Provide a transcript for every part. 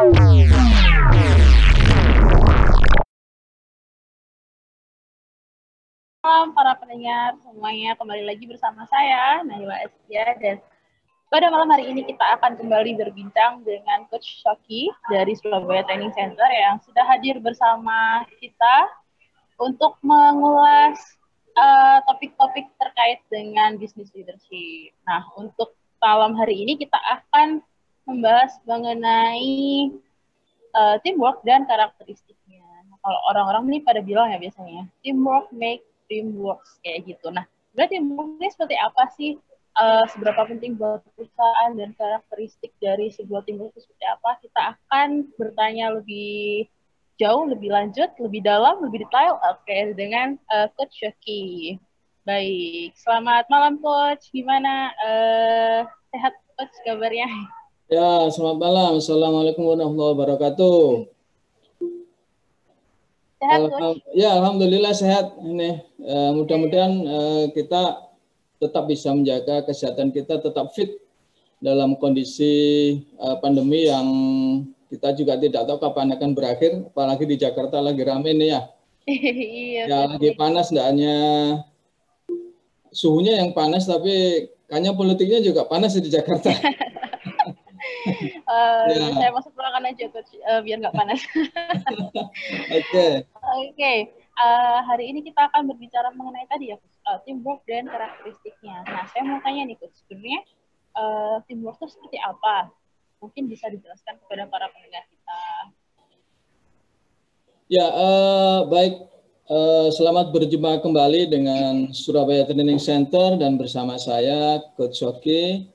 Malam para pendengar semuanya kembali lagi bersama saya Naila Estia dan pada malam hari ini kita akan kembali berbincang dengan Coach Shoki dari Surabaya Training Center yang sudah hadir bersama kita untuk mengulas eh, topik-topik uh, terkait dengan business leadership. Nah, untuk malam hari ini kita akan membahas mengenai uh, teamwork dan karakteristiknya. Nah, kalau orang-orang ini pada bilang ya biasanya, teamwork make teamwork kayak gitu. Nah, berarti teamwork seperti apa sih? Uh, seberapa penting buat perusahaan dan karakteristik dari sebuah teamwork itu seperti apa? Kita akan bertanya lebih jauh, lebih lanjut, lebih dalam, lebih detail, oke, okay, dengan uh, Coach Shoki. Baik, selamat malam Coach. Gimana? Uh, sehat Coach kabarnya? Ya, selamat malam. Assalamualaikum warahmatullahi wabarakatuh. Sehat, Alham ya, alhamdulillah sehat. Ini uh, mudah-mudahan uh, kita tetap bisa menjaga kesehatan kita tetap fit dalam kondisi uh, pandemi yang kita juga tidak tahu kapan akan berakhir. Apalagi di Jakarta lagi rame nih ya. iya. Ya lagi panas, tidak hanya suhunya yang panas, tapi kayaknya politiknya juga panas di Jakarta. uh, ya. Saya masuk ruangan aja coach uh, biar nggak panas. Oke. Oke. Eh, hari ini kita akan berbicara mengenai tadi ya uh, teamwork dan karakteristiknya. Nah, saya mau tanya nih coach, sebenarnya uh, teamwork itu seperti apa? Mungkin bisa dijelaskan kepada para pendengar kita. Ya, uh, baik. Uh, selamat berjumpa kembali dengan Surabaya Training Center dan bersama saya Coach Soki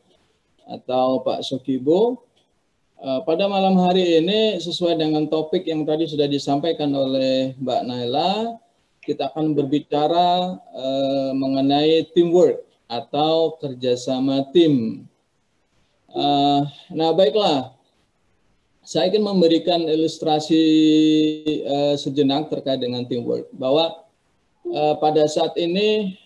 atau Pak Sokibo. Uh, pada malam hari ini sesuai dengan topik yang tadi sudah disampaikan oleh Mbak Naila, kita akan berbicara uh, mengenai teamwork atau kerjasama tim. Uh, nah baiklah, saya ingin memberikan ilustrasi uh, sejenak terkait dengan teamwork bahwa pada saat ini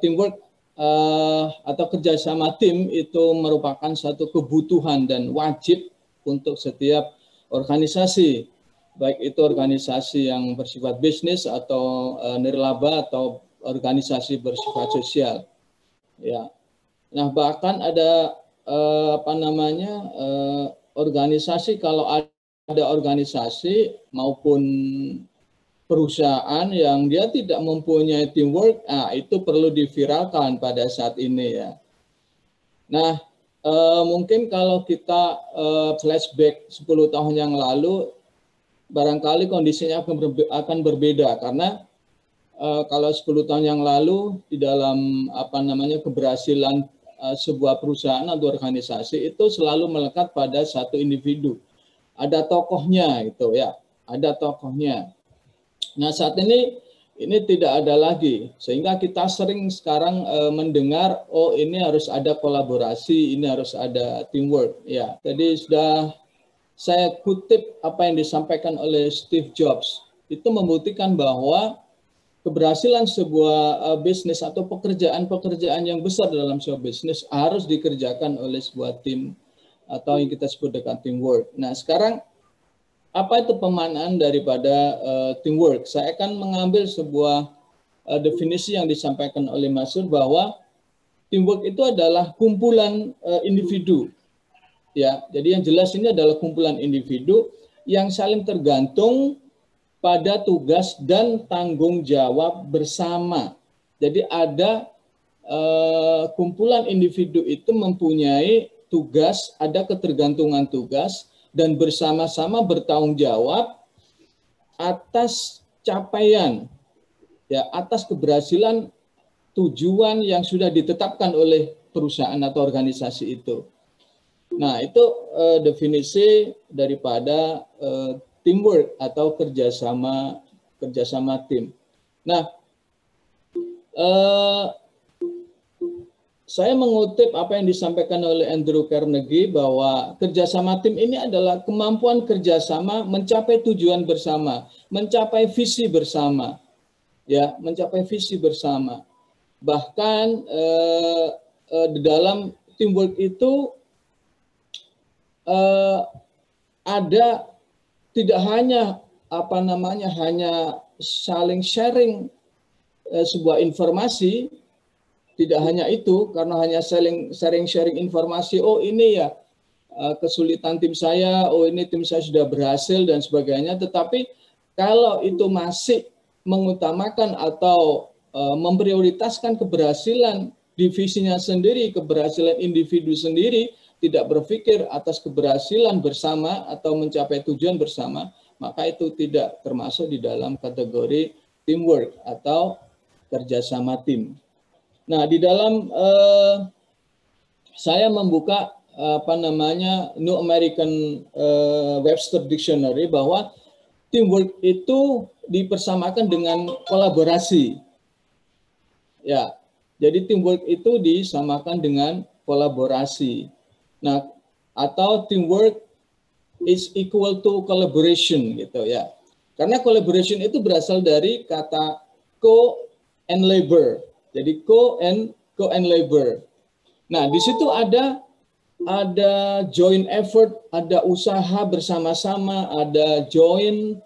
teamwork uh, atau kerjasama tim itu merupakan satu kebutuhan dan wajib untuk setiap organisasi, baik itu organisasi yang bersifat bisnis atau uh, nirlaba atau organisasi bersifat sosial. Ya, nah bahkan ada uh, apa namanya uh, organisasi kalau ada organisasi maupun perusahaan yang dia tidak mempunyai teamwork, nah itu perlu diviralkan pada saat ini ya. Nah, eh, mungkin kalau kita eh, flashback 10 tahun yang lalu, barangkali kondisinya akan, berbe akan berbeda karena eh, kalau 10 tahun yang lalu di dalam apa namanya keberhasilan eh, sebuah perusahaan atau organisasi itu selalu melekat pada satu individu. Ada tokohnya gitu ya, ada tokohnya Nah saat ini ini tidak ada lagi sehingga kita sering sekarang e, mendengar oh ini harus ada kolaborasi, ini harus ada teamwork ya. Jadi sudah saya kutip apa yang disampaikan oleh Steve Jobs itu membuktikan bahwa keberhasilan sebuah uh, bisnis atau pekerjaan-pekerjaan yang besar dalam sebuah bisnis harus dikerjakan oleh sebuah tim atau yang kita sebut dengan teamwork. Nah, sekarang apa itu pemanaan daripada uh, teamwork? Saya akan mengambil sebuah uh, definisi yang disampaikan oleh Masur bahwa teamwork itu adalah kumpulan uh, individu. Ya, jadi yang jelas ini adalah kumpulan individu yang saling tergantung pada tugas dan tanggung jawab bersama. Jadi ada uh, kumpulan individu itu mempunyai tugas, ada ketergantungan tugas, dan bersama-sama bertanggung jawab atas capaian ya atas keberhasilan tujuan yang sudah ditetapkan oleh perusahaan atau organisasi itu. Nah, itu uh, definisi daripada uh, teamwork atau kerjasama kerjasama tim. Nah, uh, saya mengutip apa yang disampaikan oleh Andrew Carnegie bahwa kerjasama tim ini adalah kemampuan kerjasama mencapai tujuan bersama, mencapai visi bersama, ya, mencapai visi bersama. Bahkan eh, eh, di dalam teamwork itu eh, ada tidak hanya apa namanya hanya saling sharing eh, sebuah informasi tidak hanya itu karena hanya saling sharing sharing informasi oh ini ya eh, kesulitan tim saya oh ini tim saya sudah berhasil dan sebagainya tetapi kalau itu masih mengutamakan atau eh, memprioritaskan keberhasilan divisinya sendiri keberhasilan individu sendiri tidak berpikir atas keberhasilan bersama atau mencapai tujuan bersama maka itu tidak termasuk di dalam kategori teamwork atau kerjasama tim. Nah, di dalam eh, saya membuka apa namanya New American eh, Webster Dictionary bahwa teamwork itu dipersamakan dengan kolaborasi. Ya, jadi teamwork itu disamakan dengan kolaborasi. Nah, atau teamwork is equal to collaboration gitu ya. Karena collaboration itu berasal dari kata co and labor. Jadi co and co and labor. Nah, di situ ada ada joint effort, ada usaha bersama-sama, ada joint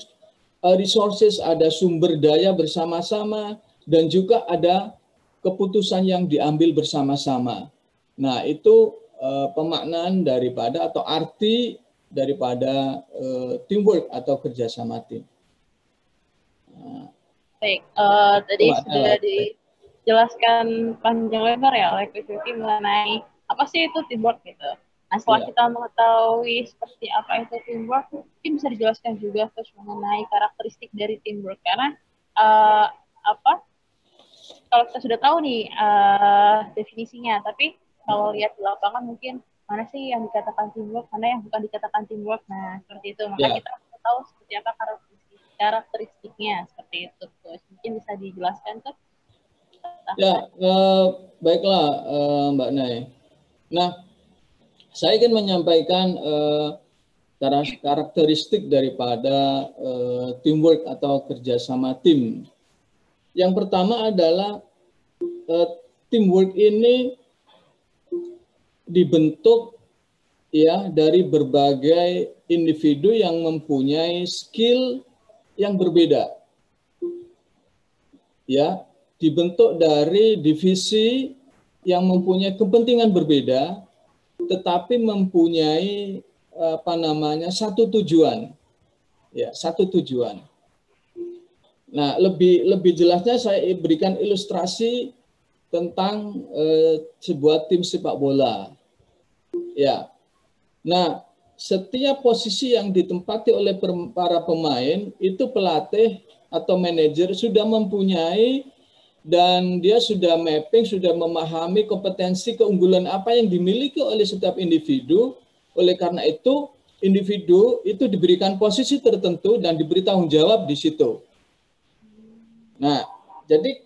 uh, resources, ada sumber daya bersama-sama dan juga ada keputusan yang diambil bersama-sama. Nah, itu uh, pemaknaan daripada atau arti daripada uh, teamwork atau kerjasama tim. Nah, Baik, uh, tadi sudah dijelaskan panjang lebar ya oleh Coach mengenai apa sih itu teamwork gitu. Nah setelah yeah. kita mengetahui seperti apa itu teamwork, mungkin bisa dijelaskan juga Coach mengenai karakteristik dari teamwork karena uh, apa? Kalau kita sudah tahu nih uh, definisinya, tapi kalau lihat di lapangan mungkin mana sih yang dikatakan teamwork, mana yang bukan dikatakan teamwork. Nah, seperti itu. Maka yeah. kita tahu seperti apa karakteristik, karakteristiknya seperti itu. Terus mungkin bisa dijelaskan tuh. Ya, uh, baiklah uh, Mbak Nay. Nah, saya ingin menyampaikan uh, karakteristik daripada teamwork atau kerjasama tim. Yang pertama adalah teamwork ini dibentuk ya dari berbagai individu yang mempunyai skill yang berbeda. Ya, dibentuk dari divisi yang mempunyai kepentingan berbeda tetapi mempunyai apa namanya satu tujuan. Ya, satu tujuan. Nah, lebih lebih jelasnya saya berikan ilustrasi tentang eh, sebuah tim sepak bola. Ya. Nah, setiap posisi yang ditempati oleh para pemain itu pelatih atau manajer sudah mempunyai dan dia sudah mapping, sudah memahami kompetensi keunggulan apa yang dimiliki oleh setiap individu. Oleh karena itu, individu itu diberikan posisi tertentu dan diberi tanggung jawab di situ. Nah, jadi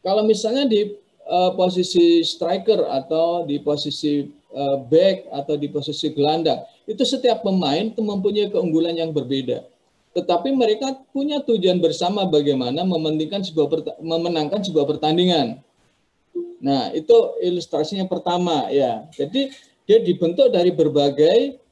kalau misalnya di uh, posisi striker atau di posisi uh, back atau di posisi gelandang. Itu setiap pemain itu mempunyai keunggulan yang berbeda. Tetapi mereka punya tujuan bersama bagaimana mementingkan sebuah memenangkan sebuah pertandingan. Nah, itu ilustrasinya pertama ya. Jadi dia dibentuk dari berbagai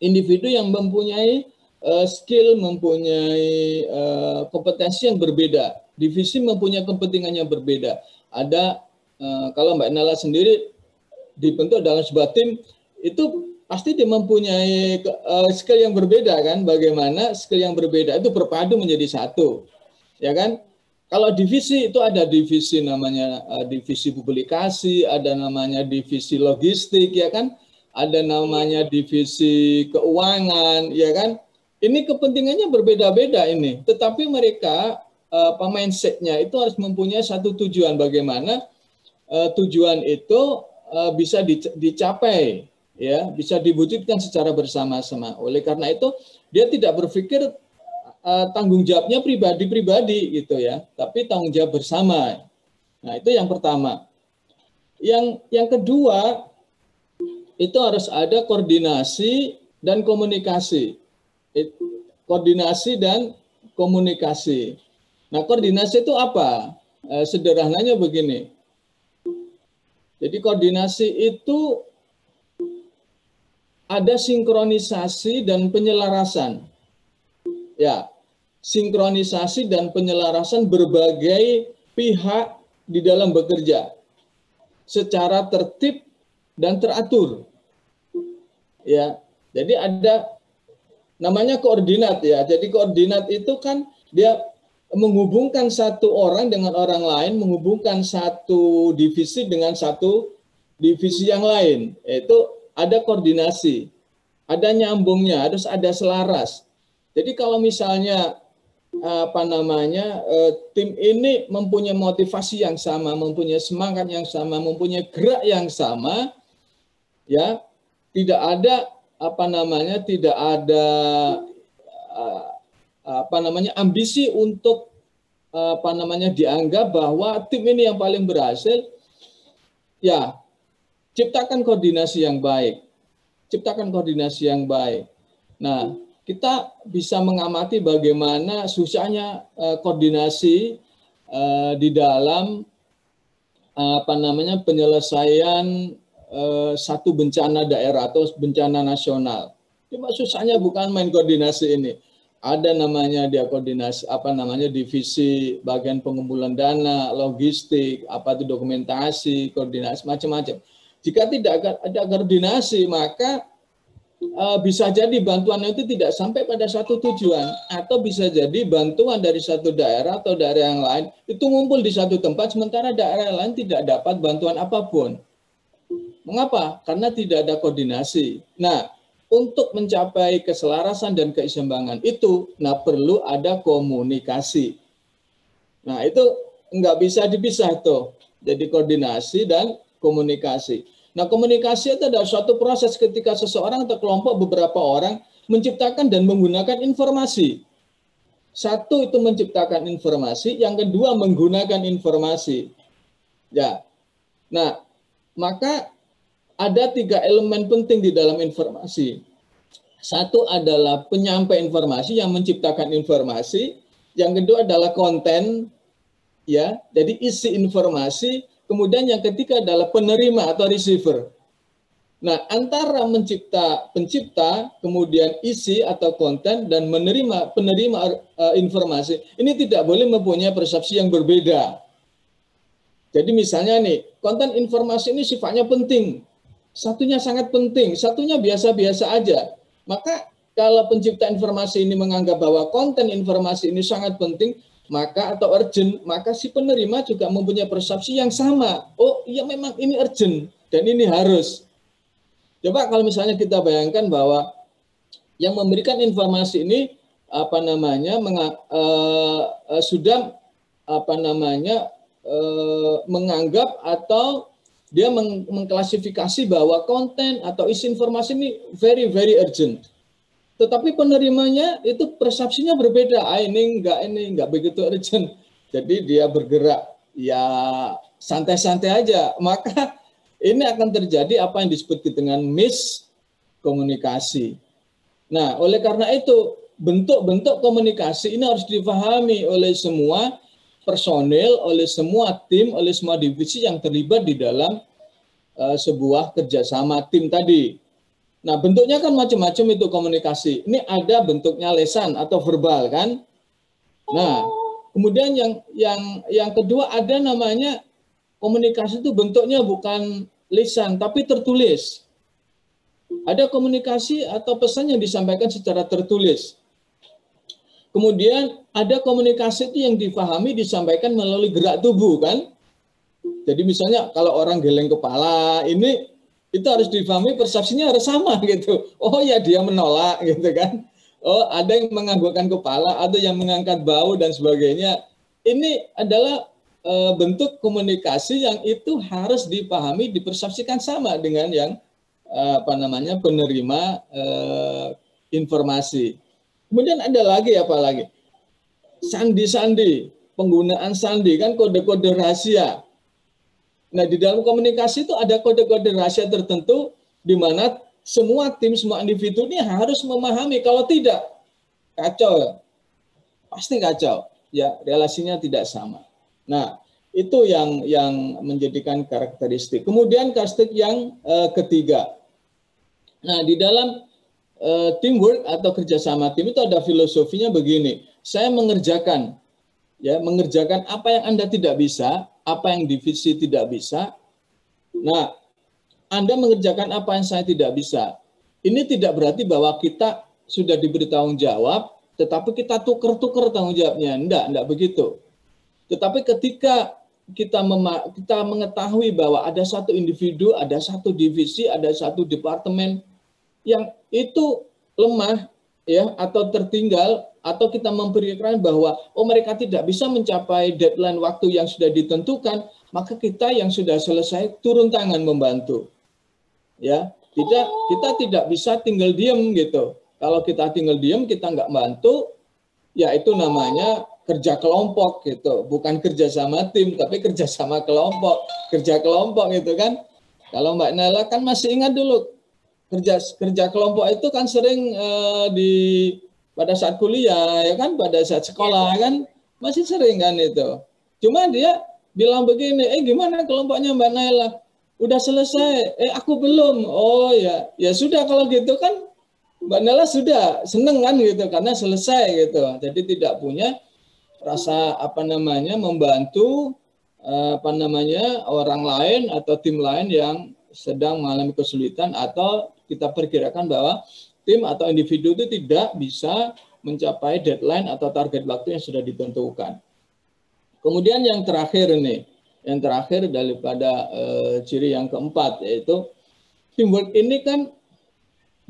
individu yang mempunyai uh, skill, mempunyai uh, kompetensi yang berbeda. Divisi mempunyai kepentingan yang berbeda ada uh, kalau Mbak Nala sendiri dibentuk dalam sebuah tim itu pasti dia mempunyai uh, skill yang berbeda kan? Bagaimana skill yang berbeda itu berpadu menjadi satu ya kan? Kalau divisi itu ada divisi namanya uh, divisi publikasi ada namanya divisi logistik ya kan? Ada namanya divisi keuangan ya kan? Ini kepentingannya berbeda-beda ini. Tetapi mereka uh, mindsetnya itu harus mempunyai satu tujuan. Bagaimana tujuan itu uh, bisa dicapai ya bisa diwujudkan secara bersama-sama. Oleh karena itu dia tidak berpikir uh, tanggung jawabnya pribadi-pribadi gitu ya tapi tanggung jawab bersama. Nah itu yang pertama. Yang yang kedua itu harus ada koordinasi dan komunikasi. Koordinasi dan komunikasi. Nah, koordinasi itu apa? Eh, sederhananya begini. Jadi koordinasi itu ada sinkronisasi dan penyelarasan. Ya, sinkronisasi dan penyelarasan berbagai pihak di dalam bekerja secara tertib dan teratur. Ya, jadi ada namanya koordinat ya. Jadi koordinat itu kan dia menghubungkan satu orang dengan orang lain, menghubungkan satu divisi dengan satu divisi yang lain. Itu ada koordinasi, ada nyambungnya, harus ada selaras. Jadi kalau misalnya apa namanya eh, tim ini mempunyai motivasi yang sama, mempunyai semangat yang sama, mempunyai gerak yang sama, ya tidak ada apa namanya tidak ada eh, apa namanya ambisi untuk apa namanya dianggap bahwa tim ini yang paling berhasil, ya ciptakan koordinasi yang baik, ciptakan koordinasi yang baik. Nah, kita bisa mengamati bagaimana susahnya uh, koordinasi uh, di dalam uh, apa namanya penyelesaian uh, satu bencana daerah atau bencana nasional. Cuma susahnya bukan main koordinasi ini. Ada namanya dia koordinasi apa namanya divisi bagian pengumpulan dana, logistik, apa itu dokumentasi, koordinasi macam-macam. Jika tidak ada koordinasi maka uh, bisa jadi bantuan itu tidak sampai pada satu tujuan atau bisa jadi bantuan dari satu daerah atau daerah yang lain itu ngumpul di satu tempat sementara daerah lain tidak dapat bantuan apa pun. Mengapa? Karena tidak ada koordinasi. Nah, untuk mencapai keselarasan dan keseimbangan itu, nah perlu ada komunikasi. Nah, itu nggak bisa dipisah tuh. Jadi koordinasi dan komunikasi. Nah, komunikasi itu adalah suatu proses ketika seseorang atau kelompok beberapa orang menciptakan dan menggunakan informasi. Satu itu menciptakan informasi, yang kedua menggunakan informasi. Ya. Nah, maka ada tiga elemen penting di dalam informasi. Satu adalah penyampai informasi yang menciptakan informasi, yang kedua adalah konten ya. Jadi isi informasi Kemudian yang ketiga adalah penerima atau receiver. Nah, antara mencipta pencipta, kemudian isi atau konten dan menerima penerima uh, informasi, ini tidak boleh mempunyai persepsi yang berbeda. Jadi misalnya nih, konten informasi ini sifatnya penting. Satunya sangat penting, satunya biasa-biasa aja. Maka kalau pencipta informasi ini menganggap bahwa konten informasi ini sangat penting, maka atau urgent, maka si penerima juga mempunyai persepsi yang sama. Oh, iya memang ini urgent dan ini harus. Coba kalau misalnya kita bayangkan bahwa yang memberikan informasi ini apa namanya menga, uh, uh, sudah apa namanya uh, menganggap atau dia meng mengklasifikasi bahwa konten atau isi informasi ini very very urgent tetapi penerimanya itu persepsinya berbeda. Ah, ini enggak ini enggak begitu urgent. Jadi dia bergerak ya santai-santai aja. Maka ini akan terjadi apa yang disebut dengan miskomunikasi. Nah, oleh karena itu bentuk-bentuk komunikasi ini harus difahami oleh semua personil, oleh semua tim, oleh semua divisi yang terlibat di dalam uh, sebuah kerjasama tim tadi. Nah, bentuknya kan macam-macam itu komunikasi. Ini ada bentuknya lesan atau verbal kan? Nah, kemudian yang yang yang kedua ada namanya komunikasi itu bentuknya bukan lisan tapi tertulis. Ada komunikasi atau pesan yang disampaikan secara tertulis. Kemudian ada komunikasi itu yang difahami disampaikan melalui gerak tubuh kan? Jadi misalnya kalau orang geleng kepala ini itu harus difahami persepsinya harus sama gitu. Oh ya dia menolak gitu kan. Oh ada yang menganggukkan kepala, ada yang mengangkat bau dan sebagainya. Ini adalah e, bentuk komunikasi yang itu harus dipahami, dipersepsikan sama dengan yang e, apa namanya penerima e, informasi. Kemudian ada lagi apa lagi? Sandi-sandi, penggunaan sandi kan kode-kode rahasia Nah, di dalam komunikasi itu ada kode-kode rahasia tertentu di mana semua tim, semua individu ini harus memahami. Kalau tidak, kacau. Pasti kacau. Ya, relasinya tidak sama. Nah, itu yang yang menjadikan karakteristik. Kemudian karakteristik yang uh, ketiga. Nah, di dalam uh, teamwork atau kerjasama tim itu ada filosofinya begini. Saya mengerjakan, ya, mengerjakan apa yang Anda tidak bisa, apa yang divisi tidak bisa. Nah, Anda mengerjakan apa yang saya tidak bisa. Ini tidak berarti bahwa kita sudah diberi tanggung jawab, tetapi kita tuker-tuker tanggung jawabnya. Enggak, enggak begitu. Tetapi ketika kita kita mengetahui bahwa ada satu individu, ada satu divisi, ada satu departemen yang itu lemah ya atau tertinggal atau kita memperkirakan bahwa oh mereka tidak bisa mencapai deadline waktu yang sudah ditentukan, maka kita yang sudah selesai turun tangan membantu. Ya, tidak kita tidak bisa tinggal diam gitu. Kalau kita tinggal diam, kita nggak bantu, ya itu namanya kerja kelompok gitu, bukan kerja sama tim, tapi kerja sama kelompok, kerja kelompok gitu kan. Kalau Mbak Nela kan masih ingat dulu kerja kerja kelompok itu kan sering uh, di pada saat kuliah ya kan, pada saat sekolah kan masih sering kan itu. Cuma dia bilang begini, eh gimana kelompoknya Mbak Nela? Udah selesai, eh aku belum. Oh ya, ya sudah kalau gitu kan Mbak Nela sudah seneng kan gitu karena selesai gitu. Jadi tidak punya rasa apa namanya membantu eh, apa namanya orang lain atau tim lain yang sedang mengalami kesulitan atau kita perkirakan bahwa tim atau individu itu tidak bisa mencapai deadline atau target waktu yang sudah ditentukan. Kemudian yang terakhir ini, yang terakhir daripada uh, ciri yang keempat yaitu teamwork ini kan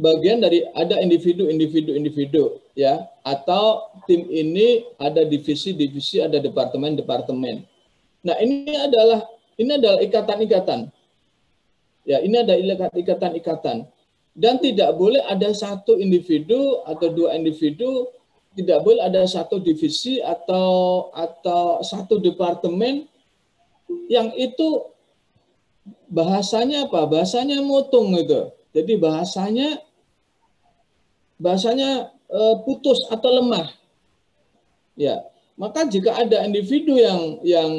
bagian dari ada individu-individu-individu ya atau tim ini ada divisi-divisi ada departemen-departemen. Nah, ini adalah ini adalah ikatan-ikatan. Ya, ini ada ikatan-ikatan. Dan tidak boleh ada satu individu atau dua individu, tidak boleh ada satu divisi atau atau satu departemen yang itu bahasanya apa? Bahasanya mutung itu. Jadi bahasanya bahasanya uh, putus atau lemah. Ya, maka jika ada individu yang yang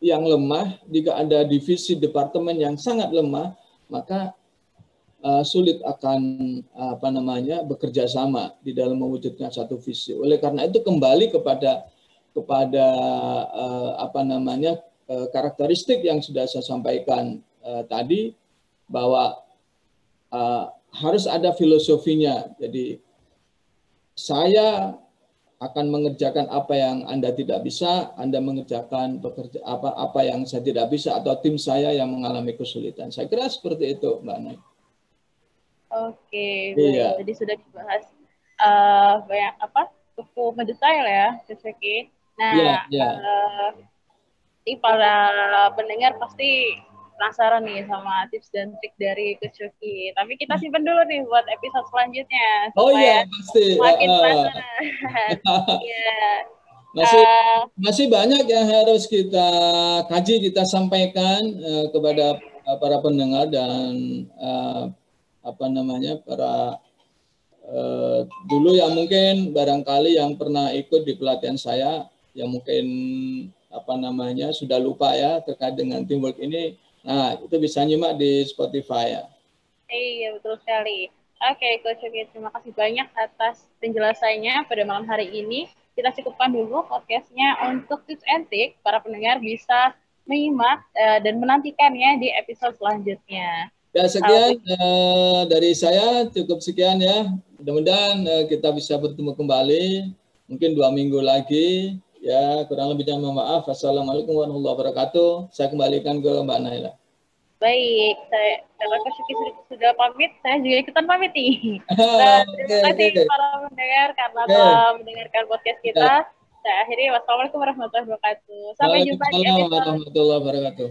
yang lemah, jika ada divisi departemen yang sangat lemah, maka uh, sulit akan apa namanya bekerja sama di dalam mewujudkan satu visi. Oleh karena itu kembali kepada kepada uh, apa namanya uh, karakteristik yang sudah saya sampaikan uh, tadi bahwa uh, harus ada filosofinya. Jadi saya akan mengerjakan apa yang Anda tidak bisa, Anda mengerjakan pekerja apa apa yang saya tidak bisa atau tim saya yang mengalami kesulitan. Saya kira seperti itu, Mbak Nay. Oke, iya. jadi sudah dibahas uh, banyak apa cukup mendetail ya, Ceseki. Nah, yeah, yeah. Uh, para pendengar pasti penasaran nih sama tips dan trik dari Coach Tapi kita simpan dulu nih buat episode selanjutnya. Oh iya, pasti. Makin uh, penasaran. Iya. Masih uh, masih banyak yang harus kita kaji, kita sampaikan uh, kepada uh, para pendengar dan uh, apa namanya para uh, dulu yang mungkin barangkali yang pernah ikut di pelatihan saya yang mungkin apa namanya sudah lupa ya terkait dengan teamwork ini Nah, itu bisa nyimak di Spotify ya. Iya, betul sekali. Oke, Coach Oke, terima kasih banyak atas penjelasannya pada malam hari ini. Kita cukupkan dulu podcastnya untuk tips and. Para pendengar bisa menyimak uh, dan menantikannya di episode selanjutnya. Ya, sekian uh, dari saya. Cukup sekian ya. Mudah-mudahan uh, kita bisa bertemu kembali. Mungkin dua minggu lagi Ya, kurang lebihnya mohon maaf. Assalamualaikum warahmatullahi wabarakatuh. Saya kembalikan ke Mbak Naila. Baik, saya karena Coach sudah, sudah pamit, saya juga ikutan pamit nih. Nah, terima kasih okay. para pendengar karena okay. telah mendengarkan podcast kita. Yeah. Saya akhiri wassalamualaikum warahmatullahi wabarakatuh. Sampai jumpa di episode. warahmatullahi wabarakatuh.